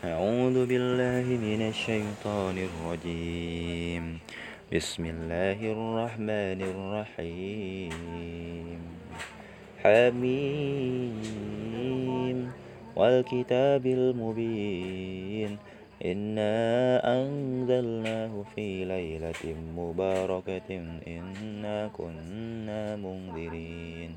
أعوذ بالله من الشيطان الرجيم. بسم الله الرحمن الرحيم. حميم. والكتاب المبين. إنا أنزلناه في ليلة مباركة. إنا كنا منذرين.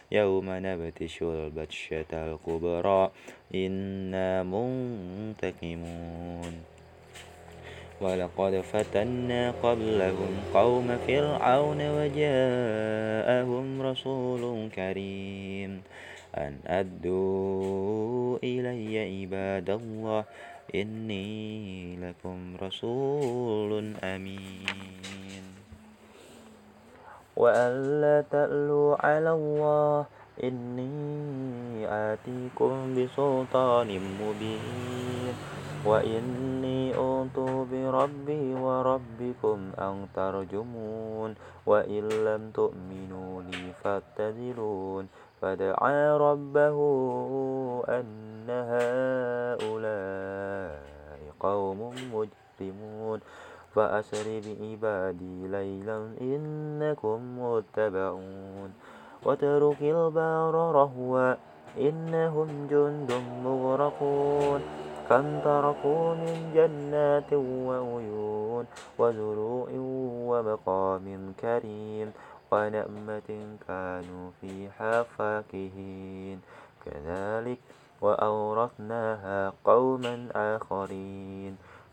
يوم نبتش البتشة الكبرى إنا منتقمون. ولقد فتنا قبلهم قوم فرعون وجاءهم رسول كريم. أن أدوا إلي عباد الله إني لكم رسول أمين. وألا تألوا على الله. إني آتيكم بسلطان مبين. وإني أوت بربي وربكم أن ترجمون. وإن لم تؤمنوا لي فاتزلون فدعا ربه أن هؤلاء قوم مجرمون. فأسر بعبادي ليلا إنكم متبعون وترك البار رهوا إنهم جند مغرقون كم تركوا من جنات وعيون وزروع ومقام كريم ونعمة كانوا فيها فاكهين. كذلك وأورثناها قوما آخرين.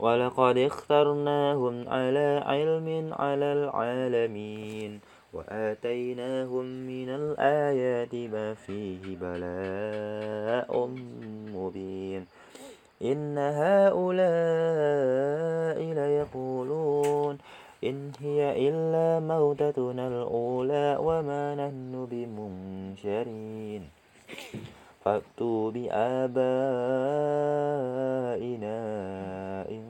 ولقد اخترناهم على علم على العالمين وآتيناهم من الآيات ما فيه بلاء مبين. إن هؤلاء ليقولون إن هي إلا موتتنا الأولى وما نحن بمنشرين. فأتوا بآبائنا إن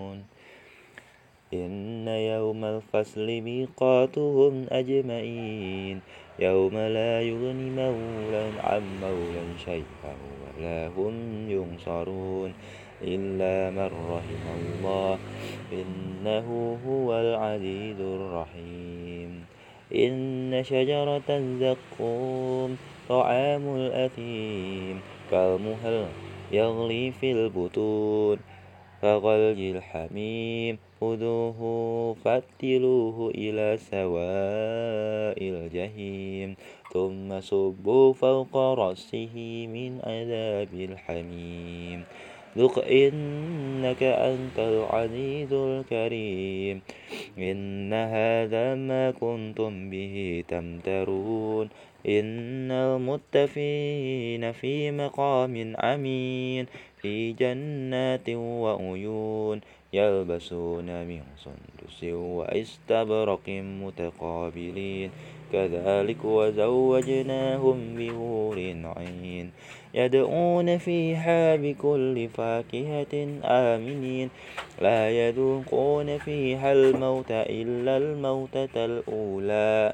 إن يوم الفصل ميقاتهم أجمعين يوم لا يغني مولى عن مولى شيئا ولا هم ينصرون إلا من رحم الله إنه هو العزيز الرحيم. إن شجرة الزقوم طعام الأثيم كالمهل يغلي في البطون. كغلي الحميم. خذوه فاتلوه إلى سواء الجحيم. ثم صبوا فوق رأسه من عذاب الحميم. ذق إنك أنت العزيز الكريم. إن هذا ما كنتم به تمترون. إن المتفين في مقام أمين. في جنات وعيون يلبسون من سندس وأستبرق متقابلين. كذلك وزوجناهم بهور عين يدعون فيها بكل فاكهة آمنين. لا يذوقون فيها الموت إلا الموتة الأولى.